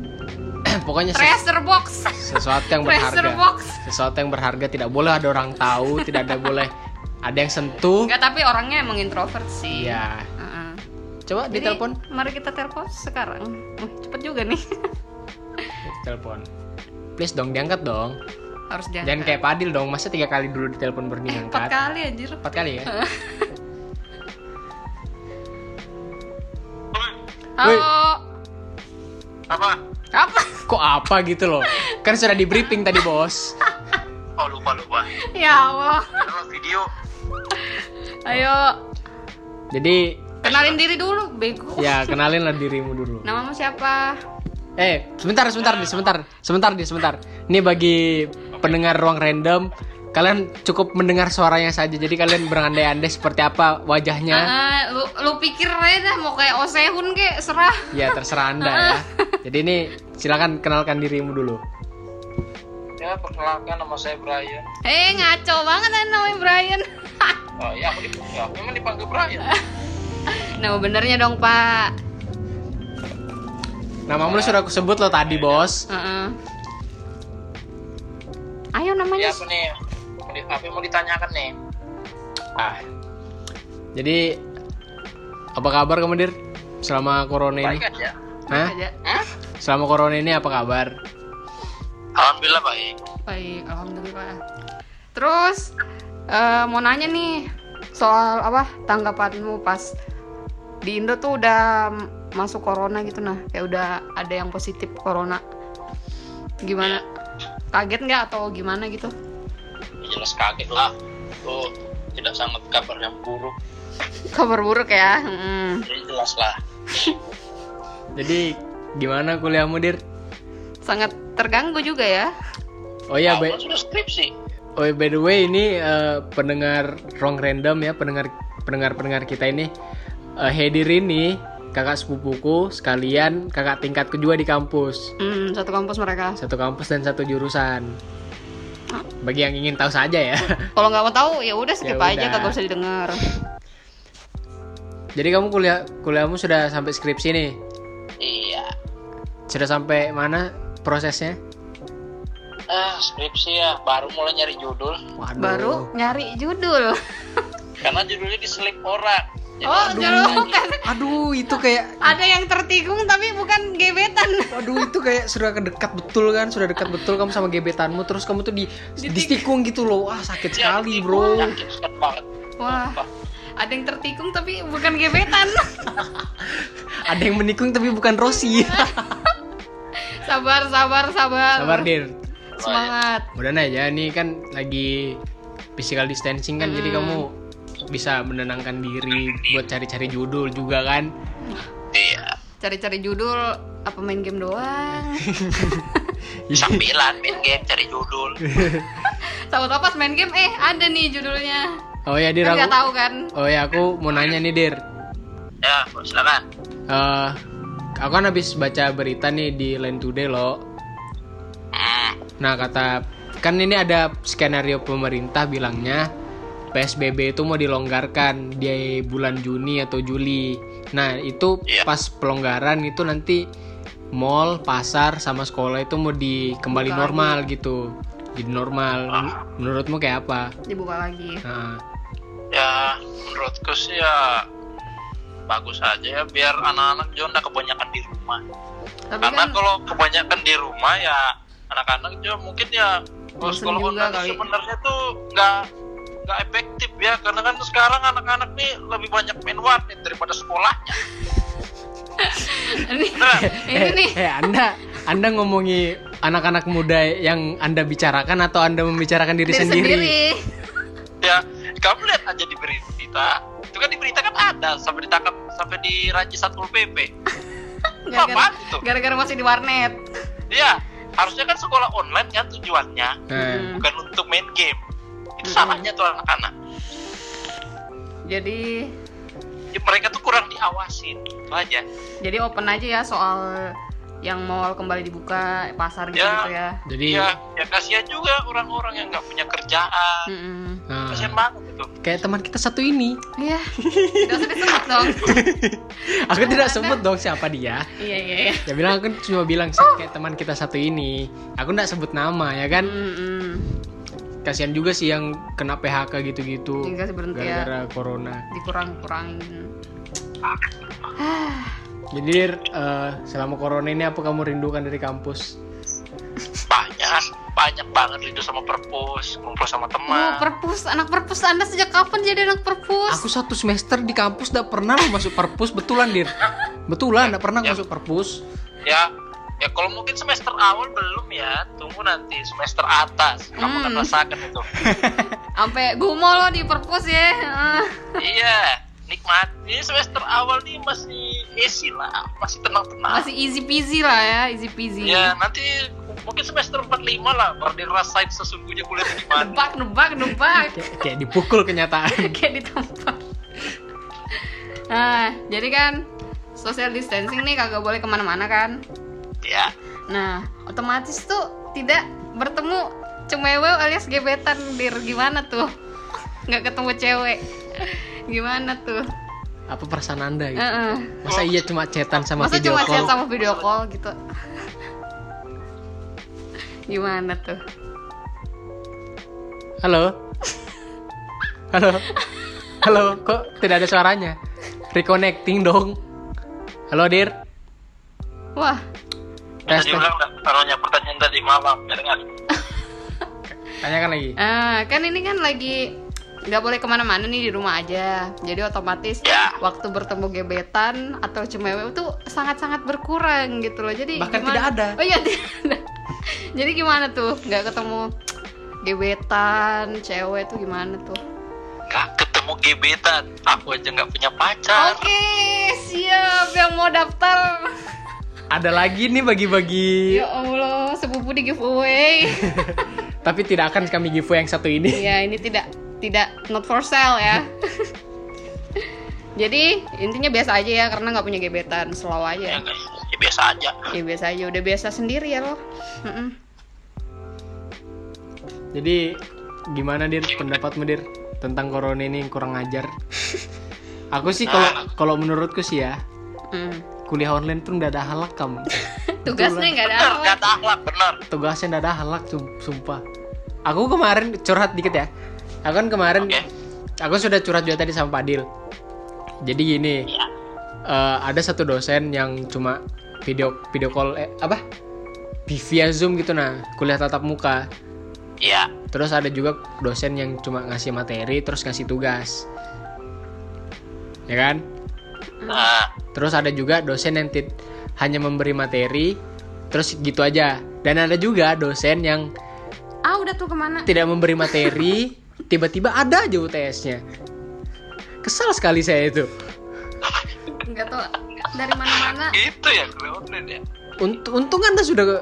pokoknya treasure box. sesuatu yang Treasure berharga box. sesuatu yang berharga tidak boleh ada orang tahu tidak ada boleh ada yang sentuh Enggak, tapi orangnya emang introvert sih. ya Heeh. coba Jadi, ditelepon Mari kita telepon sekarang. Uh, cepet juga nih. telepon please dong diangkat dong Harus diangkat. jangan kayak Padil dong masa tiga kali dulu ditelepon baru Eh, empat kali anjir. empat kali ya Halo. Apa? Apa? kok apa gitu loh kan sudah di briefing tadi bos Oh lupa lupa. Ya Allah. Video. Ayo, jadi kenalin diri dulu, bego. ya kenalin lah dirimu dulu Namamu siapa? eh sebentar sebentar nih sebentar sebentar nih sebentar ini bagi pendengar ruang random kalian cukup mendengar suaranya saja jadi kalian berandai-andai seperti apa wajahnya Ah, lu, lu pikir aja dah mau kayak Osehun kek serah. ya terserah anda ya jadi ini silakan kenalkan dirimu dulu Ya perkenalkan nama saya Brian. Eh ngaco banget kan namanya Brian. Oh iya aku dipanggil. Ya, memang dipanggil Brian. Nama benernya dong Pak. namamu sudah aku sebut loh tadi bos Heeh. Ayo Ya namanya. apa nih? Mau di- Apa yang mau ditanyakan nih? ah jadi apa kabar kamu dir selama corona ini Baik aja. Hah? Aja. Hah? selama corona ini apa kabar Alhamdulillah baik. Baik, alhamdulillah. Terus eh, mau nanya nih soal apa tanggapanmu pas di Indo tuh udah masuk corona gitu nah, kayak udah ada yang positif corona. Gimana? Kaget nggak atau gimana gitu? Jelas kaget lah. Tuh tidak sangat kabar yang buruk. Kabar buruk ya. mm. Jadi jelas lah. jadi gimana kuliahmu dir Sangat terganggu juga ya. oh ya by, Awal sudah skripsi. oh by the way ini eh, pendengar ruang random ya pendengar pendengar pendengar kita ini eh, Hedir ini kakak sepupuku sekalian kakak tingkat kedua di kampus Hmm, satu kampus mereka. satu kampus dan satu jurusan bagi yang ingin tahu saja ya Kalau nggak mau tahu ya udah skip Ya aja kagak usah didengar. jadi kamu kuliah kuliahmu sudah sampai skripsi nih Iya. sudah sampai mana prosesnya Ah, skripsi ya, baru mulai nyari judul. Waduh. Baru nyari judul. Karena judulnya diselip orang. Oh, bukan. aduh itu kayak Ada yang tertikung tapi bukan gebetan. Waduh itu kayak sudah kedekat betul kan Sudah dekat betul kamu sama gebetanmu Terus kamu tuh di distikung gitu loh Wah sakit sekali bro sekali banget. Wah, ada yang tertikung tapi bukan gebetan. Ada yang menikung tapi bukan Rossi sabar, sabar, sabar. Sabar Dir Semangat. Mudah aja nih kan lagi physical distancing kan Jadi kamu bisa menenangkan diri buat cari-cari judul juga kan Iya. Cari-cari judul apa main game doang. Sambilan main game cari judul. Tahu tahu pas main game eh ada nih judulnya. Oh ya Dir Kan nggak aku tahu kan? Oh ya aku mau nanya nih Dir Ya, silakan. Eh, aku kan habis baca berita nih di Line Today loh. Hmm. Nah kata kan ini ada skenario pemerintah bilangnya PSBB itu mau dilonggarkan di bulan Juni atau Juli. Nah itu Iya. pas pelonggaran itu nanti mall, pasar sama sekolah itu mau di kembali Buka normal gitu. Jadi normal. Menurutmu kayak apa? dibuka lagi Nah, Ya menurutku sih ya bagus aja ya biar anak-anak juga kebanyakan di rumah. tapi Karena kan kalau kebanyakan di rumah ya anak-anak juga mungkin ya kalau Bosen sekolah juga online kali. sebenarnya tuh nggak nggak efektif ya karena kan sekarang anak-anak nih lebih banyak main warnet daripada sekolahnya. ini ini nih. eh Anda Anda ngomongi anak-anak muda yang Anda bicarakan atau Anda membicarakan diri, diri sendiri? sendiri. Ya kamu lihat aja di berita. Itu kan di berita kan ada sampai ditangkap sampai diraji satpol pp gara-gara masih di warnet. Iya, harusnya kan sekolah online kan tujuannya. Nah, bukan untuk main game. Itu Hmm. salahnya tuh anak-anak. jadi Ya, mereka tuh kurang diawasin, itu aja. jadi open aja ya soal yang mall kembali dibuka pasar gitu, Ya. gitu ya jadi Ya, ya kasihan juga orang-orang yang nggak punya kerjaan. Mm-mm. nah, Kasihan banget itu. kayak teman kita satu ini. iya nggak usah disebut dong Aku tidak sebut dong siapa dia. iya iya iya Ya bilang aku cuma bilang sih kayak teman kita satu ini. Aku tidak sebut nama ya kan. Mm-mm. Kasihan juga sih yang kena PHK gitu-gitu. Ya. Gara-gara corona. dikurang-kurangin Jadi Dir, eh, selama corona ini apa kamu rindukan dari kampus? Banyak, banyak banget rindu sama perpus, ngumpul sama oh teman. perpus anak perpus anda sejak kapan jadi anak perpus Aku satu semester di kampus udah pernah loh masuk perpus betulan Dir. Betulan, tidak pernah Ya. masuk perpus. ya, ya kalau mungkin semester awal belum ya, tunggu nanti semester atas. Kamu akan Hmm. rasakan itu. sampai gumo lo di perpus ya iya, nikmat. Ini semester awal nih masih easy lah, masih tenang-tenang. masih easy peasy lah ya easy peasy Ya nanti mungkin semester 45 lah baru dirasain sesungguhnya kuliah itu gimana. nebak nebak nebak Kayak, kayak dipukul kenyataan. kayak ditampar nah jadi kan social distancing nih kagak boleh ke mana-mana kan Ya, nah otomatis tuh tidak bertemu cemewew alias gebetan dir gimana tuh nggak ketemu cewek gimana tuh Apa perasaan Anda gitu? Heeh. Masa iya cuma chatan sama masa video cuma chat call? sama video call gitu gimana tuh Halo? Halo? Halo, kok tidak ada suaranya? Reconnecting dong. Halo, Dir. wah Tes, tes. nggak taruhnya pertanyaan tadi malam ya dengar. Tanyakan lagi. Ah, kan ini kan lagi nggak boleh ke mana-mana nih di rumah aja. Jadi otomatis Ya. waktu bertemu gebetan atau cemewe itu sangat-sangat berkurang gitu loh. Jadi Bahkan gimana- tidak ada. Oh iya tidak ada. Jadi gimana tuh nggak ketemu gebetan cewek tuh gimana tuh? Gak ketemu gebetan, aku aja nggak punya pacar. Oke siap yang mau daftar. Ada lagi nih bagi-bagi. Ya Allah sepupu di giveaway. Tapi tidak akan kami giveaway yang satu ini. ya ini tidak tidak not for sale ya jadi intinya biasa aja ya karena nggak punya gebetan slow Ya, aja guys, ya biasa aja. ya biasa aja udah biasa sendiri ya lo. Jadi gimana dir pendapatmu dir tentang corona ini yang kurang ajar? Aku sih kalau kalau menurutku sih ya Mm. Kuliah online tuh nggak ada halak kamu. tugasnya nggak ada Bener, apa gak ada akhlak, bener. Tugasnya nggak ada halak sum- sumpah. Aku kemarin curhat dikit ya. Aku kan kemarin Oke. aku sudah curhat juga tadi sama Pak Dil. Jadi gini, Iya. eh, ada satu dosen yang cuma video video call eh, apa via zoom gitu nah kuliah tatap muka Iya. terus ada juga dosen yang cuma ngasih materi terus ngasih tugas ya kan Nah, terus ada juga dosen yang tit- hanya memberi materi terus gitu aja. Dan ada juga dosen yang ah udah tuh ke mana? tidak memberi materi tiba-tiba ada aja UTS-nya kesal sekali saya itu. Nggak tahu dari mana-mana. Gitu ya ya. Unt- untung anda sudah ke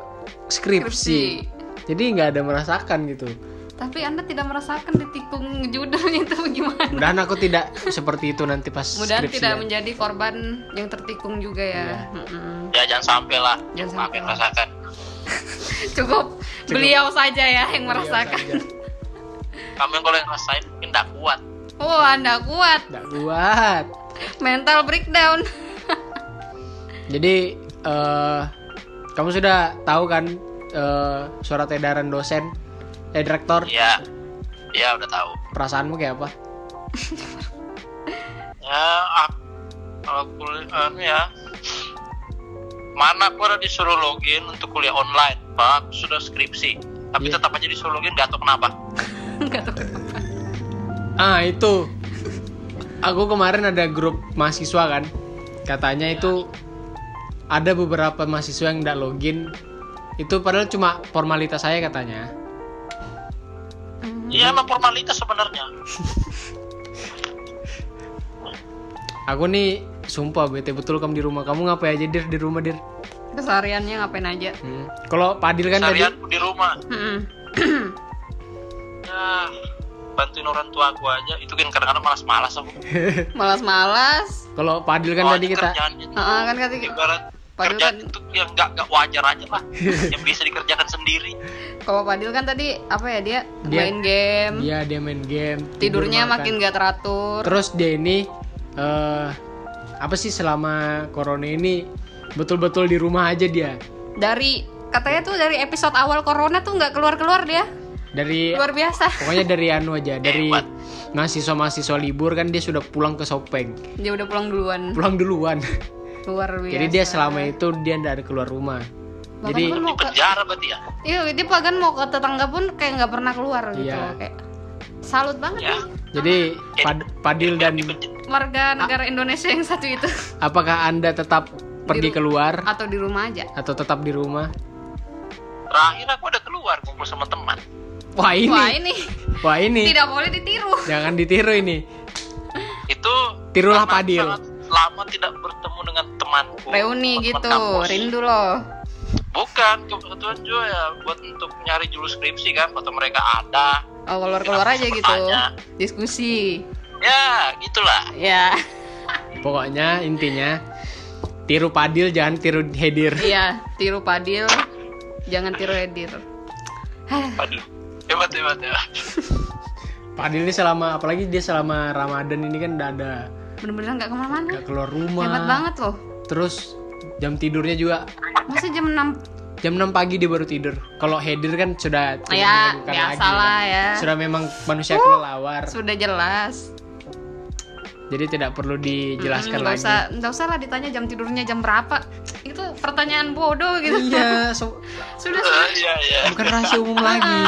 skripsi, Skripsi. jadi nggak ada merasakan gitu Tapi Anda tidak merasakan ditikung judulnya itu bagaimana? Mudahan aku tidak seperti itu nanti pas Mudahan skripsi tidak ya. menjadi korban yang tertikung juga ya. Iya. Mm-mm. Ya jangan sampai lah. Jangan sampai yang lah. rasakan. Cukup, beliau saja ya yang Beliau merasakan. saja. Kamu yang kalau yang rasain mungkin tidak kuat. Oh, Anda kuat. Nggak kuat. Mental breakdown. Jadi eh kamu sudah tahu kan eh, surat edaran dosen, eh direktor, Iya. Iya udah tahu. perasaanmu kayak apa? Ya, aku, kalau kuliah anu ya. Mana aku udah disuruh login untuk kuliah online, Pak. Aku sudah skripsi. Tapi Iya. tetap aja disuruh login, gak tahu kenapa. Nggak tahu kenapa. Ah itu, aku kemarin ada grup mahasiswa kan, katanya itu ada beberapa mahasiswa yang nggak login. Itu padahal cuma formalitas saya katanya. Iya, emang formalitas sebenarnya. Aku nih sumpah bete betul kamu di rumah. Kamu ngapain aja dir di rumah dir? Kesehariannya ngapain aja? Hmm. Kalau Padil kan tadi, Seharian di rumah. Mm-mm. Ya, bantuin orang tua aku aja. Itu kan kadang-kadang malas-malas aku. Malas-malas. kalau Padil kan Soalnya tadi kita, tuh Ah, kan kata ibarat Padahal kerjaan kan- itu yang gak, gak wajar aja lah. yang bisa dikerjakan sendiri. Kalau Padil kan tadi apa ya dia, Dia- main game, dia dia main game, tidur, tidurnya makan. makin gak teratur. Terus dia ini eh apa sih selama corona ini betul-betul di rumah aja dia. Dari katanya tuh dari episode awal corona tuh nggak keluar-keluar dia. Dari Luar biasa. pokoknya dari anu aja, dari Hebat. mahasiswa-mahasiswa libur kan dia sudah pulang ke Sopeng. Dia udah pulang duluan. Pulang duluan. Luar biasa. Jadi dia selama itu dia nggak ada keluar rumah. Bahkan Jadi kan Di mau ke penjara berarti ya. Iya, dia bahkan mau ke tetangga pun kayak nggak pernah keluar gitu. Iya. Kayak salut banget Ya. nih jadi Pad- Padil dan warga negara Indonesia yang satu itu apakah Anda tetap pergi keluar atau di rumah aja. atau tetap di rumah? Terakhir aku udah keluar ngumpul sama teman. Wah ini. Wah, ini Wah ini. tidak boleh ditiru. Jangan ditiru ini. Itu Tirulah Padil. sangat Lama tidak bertemu dengan temanku. Reuni gitu, kampus. rindu loh. Bukan, kebetulan juga ya buat untuk nyari judul skripsi kan, foto mereka ada. Oh, keluar-keluar aja gitu. Bertanya. Diskusi. Ya, gitulah. Ya. Pokoknya intinya tiru Padil jangan tiru Hedir. Iya, tiru Padil. Jangan tiru Edir. Aduh, hebat hebat ya. Padil ini selama apalagi dia selama Ramadan ini kan udah ada Bener-bener nggak ke mana-mana. nggak keluar rumah. Hebat banget loh. Terus jam tidurnya juga Masa jam 6 jam 6 pagi dia baru tidur. Kalau Hedir kan sudah tidak Ya, biasa lagi, lah kan. ya. Sudah memang manusia kelelawar. sudah jelas. Jadi tidak perlu dijelaskan Hmm, nggak lagi. usah nggak usah lah ditanya jam tidurnya jam berapa. Itu pertanyaan bodoh gitu. Iya, so- sudah Eh, Iya, iya. bukan rahasia umum lagi.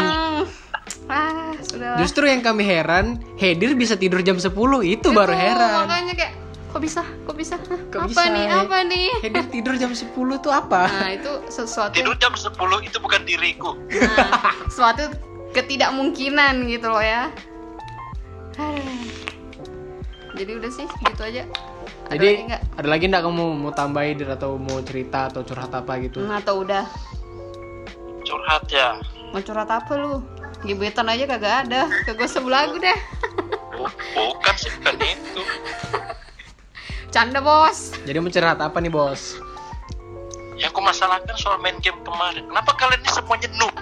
Ah, sudah. lah. Justru yang kami heran, Hedir bisa tidur jam 10, itu baru Itu, heran. Makanya kayak kok bisa? Kok bisa? Hah, Kok apa bisa, nih? ya? Apa nih? Hedir tidur jam 10 tuh apa? Nah, itu sesuatu Tidur jam 10 itu bukan diriku. nah, suatu ketidakmungkinan gitu loh ya. Jadi udah sih gitu aja. Ada Jadi lagi ada lagi nggak kamu mau tambahin Dir, atau mau cerita atau curhat apa gitu? Hmm, atau udah Curhat ya. mau curhat apa lu? Gebetan aja kagak ada. Kagak usah belagu deh. Bu- Bukan sih, bukan itu. Canda bos. Jadi mau curhat apa nih bos? Yang aku masalahkan soal main game kemarin. Kenapa kalian ini semuanya noob?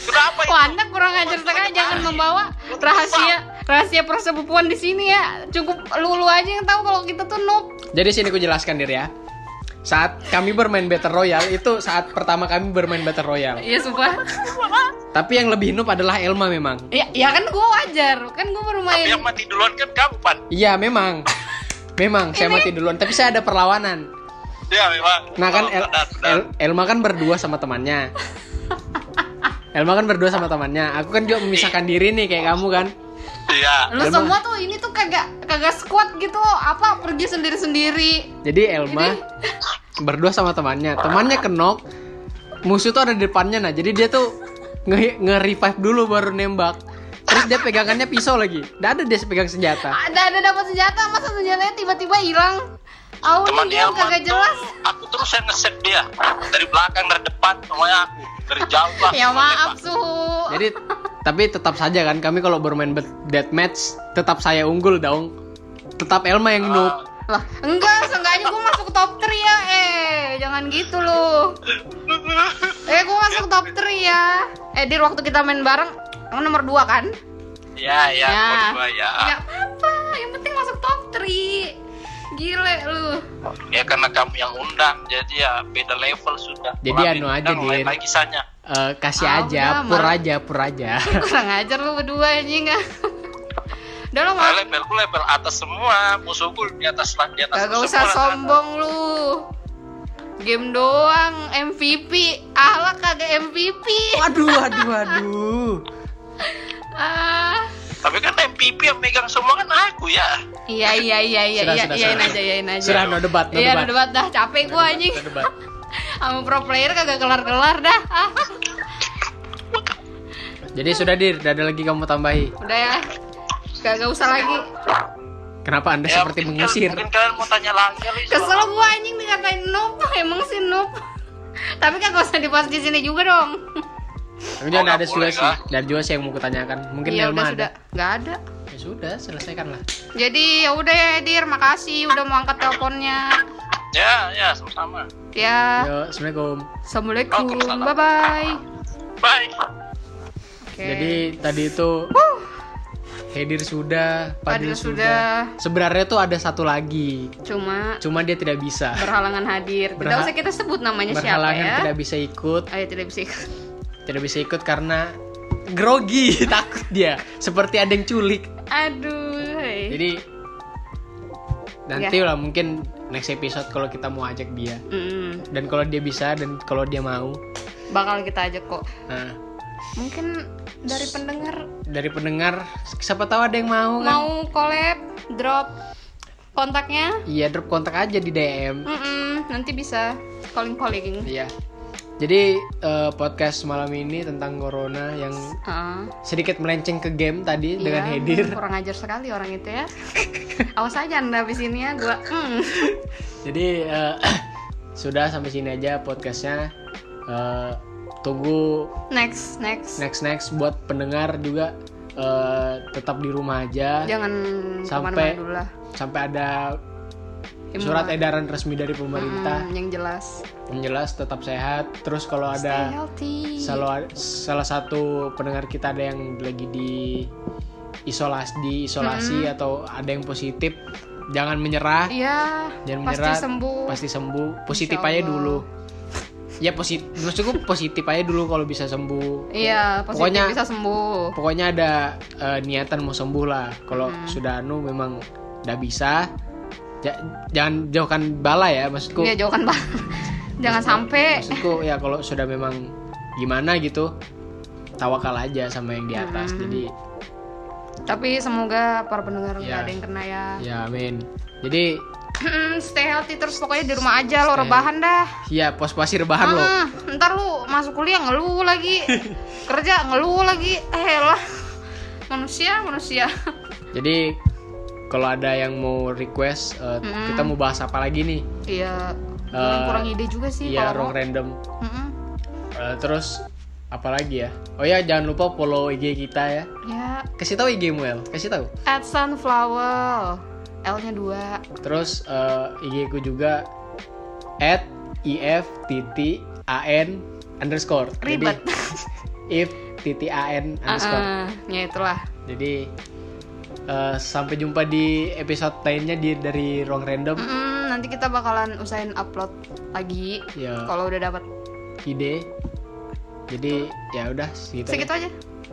Kenapa itu? Wah, anda kurang ajar sekali. Jangan membawa rahasia rahasia persepupuan di sini ya. Cukup lu lu aja yang tahu kalau kita tuh noob. Jadi sini aku jelaskan Dir ya. Saat kami bermain Battle Royale itu saat pertama kami bermain Battle Royale. Iya sumpah. Tapi yang lebih noob adalah Elma memang. Ya, ya kan gua wajar. Kan gua baru Tapi main. yang mati duluan kan kamu, Pan. Iya memang. Memang saya mati duluan, tapi saya ada perlawanan. Ya, memang. Nah kan Oh, El-. El- Elma kan berdua sama temannya. Elma kan berdua sama temannya. Aku kan juga memisahkan diri nih kayak kamu kan. Iya. Lu Elma. semua tuh ini tuh kagak kagak squad gitu apa pergi sendiri-sendiri. Jadi Elma berdua sama temannya. Temannya kenok. Musuh tuh ada di depannya nah. Jadi dia tuh nge, nge-revive dulu baru nembak. Terus dia pegangannya pisau lagi. Nggak ada dia pegang senjata. Ada ada dapat senjata masa senjatanya tiba-tiba hilang. Aku Teman nih dia kagak jelas. aku terus yang ngeset dia dari belakang dari depan semuanya aku dari jauh lah Ya maaf suhu. Jadi tapi tetap saja kan kami kalau bermain bet- deathmatch tetap saya unggul dong. Tetap Elma yang noob. Lah, enggak, seenggaknya gue masuk top 3 ya. Eh, jangan gitu loh. Eh, gue masuk top 3 ya. Eh, di waktu kita main bareng, yang nomor 2 kan? Ya, ya, Ya. berdua ya. Ya apa, yang penting masuk top 3. Gile lu. Ya karena kamu yang undang, jadi ya beda level sudah. Jadi Orang anu aja, Din. lagi sanya. Eh, kasih Ah, aja, pur aja, pur aja. Kurang ajar lu berdua anjing ah. Udah lo mau levelku level atas semua, musuhku di atas di atas semua. usah sombong lu. Game doang MVP. Ahlak kagak MVP. waduh, waduh, waduh. Ah. Tapi kan MVP yang megang semua kan aku ya. Iya iya iya iya iya iyain sudah. aja iyain aja. Sudah, no debat, no Iya, debat. no debat dah capek gua anjing. Debat. Sama pro player kagak kelar-kelar dah. Ah. Jadi sudah dir, tidak ada lagi kamu tambahi. Udah ya. Kagak usah lagi. Kenapa anda Ya, seperti mungkin- mengusir? Mungkin kalian mau tanya lagi kali. Kesel gua anjing dikatain noob. Emang sih noob. Tapi kagak usah dibahas di sini juga dong. Tapi Oh, ada juga sih, dan juga sih yang mau kutanyakan. Mungkin Iya Elma udah ada. sudah. Nggak ada. Ya sudah, selesaikan lah. Jadi ya udah ya Dir, makasih udah mau angkat teleponnya. Ya, ya, sama-sama. Ya. Yo, assalamualaikum. Assalamualaikum. Waalaikumsalam. Bye bye. Bye. Oke. Jadi tadi itu Hedir sudah, Padil Padil sudah. sudah. Sebenarnya tuh ada satu lagi, cuma cuma dia tidak bisa. berhalangan hadir. Tidak Berha- usah kita sebut namanya siapa Berhalangan ya. tidak bisa ikut, Ayo tidak bisa ikut. Tidak bisa ikut karena grogi, takut dia, seperti ada yang culik. Aduh. hei. Jadi nanti Ya. lah mungkin next episode kalau kita mau ajak dia Mm-mm. dan kalau dia bisa dan kalau dia mau, Bakal kita ajak kok. nah Mungkin dari pendengar dari pendengar siapa tahu ada yang mau kan? mau collab, drop kontaknya. Iya drop kontak aja di DM. Mm-mm, nanti bisa calling calling. Iya. Jadi eh, podcast malam ini tentang corona yang Ah, sedikit melenceng ke game tadi dengan iya, Hedir. Kurang ajar sekali orang itu ya. Awas aja anda habis ini ya gua. mm. Jadi eh, sudah sampai sini aja podcastnya. Eh, tunggu Next, next. next next buat pendengar juga eh, tetap di rumah aja Jangan Sampai- ke mana-mana dulu lah. sampai ada Himbauan. surat edaran resmi dari pemerintah Mm, yang jelas. yang jelas tetap sehat. Terus kalau Stay ada salah salah satu pendengar kita ada yang lagi di isolasi di isolasi atau ada yang positif jangan menyerah Iya. jangan pasti menyerah sembuh. pasti sembuh positif aja dulu ya positif maksudku positif aja dulu kalau bisa sembuh Iya, positif Pokoknya- bisa sembuh. pokoknya ada eh, niatan mau sembuh lah kalau Hmm. sudah anu memang udah bisa ja- jangan jauhkan bala ya maksudku Iya, jauhkan Pak. Jangan sampai maksudku ya kalau sudah memang gimana gitu tawakal aja sama yang di atas Hmm. jadi tapi semoga para pendengar nggak Iya. ada yang kena ya. ya amin jadi Stay healthy terus pokoknya di rumah aja lo rebahan dah. ya pos-posi rebahan loh Ah, ntar lu masuk kuliah ngeluh lagi. Kerja ngeluh lagi. Eh lah. Manusia, manusia. jadi kalau ada yang mau request eh, Mm-mm. kita mau bahas apa lagi nih Iya. Eh, kurang ide juga sih Iya, wrong mau. random. Mm-mm. Eh, terus apa lagi ya? Oh ya, jangan lupa follow IG kita ya. Ya, Kasih tahu IG Muel, kasih tahu. at sunflower. L-nya dua. Terus eh, IG ku juga at if titik an underscore. Ribet. If titik an underscore. Ah, ya itulah. Jadi eh, sampai jumpa di episode lainnya di dari ruang random. Mm-mm, nanti kita bakalan usahain upload lagi Ya kalau udah dapat ide. Jadi ya udah segitu. aja. segitu aja.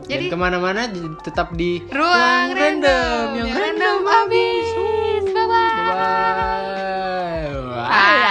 Jadi ke mana-mana tetap di ruang random, yang yang random random habis. Bye bye. Bye. Ah.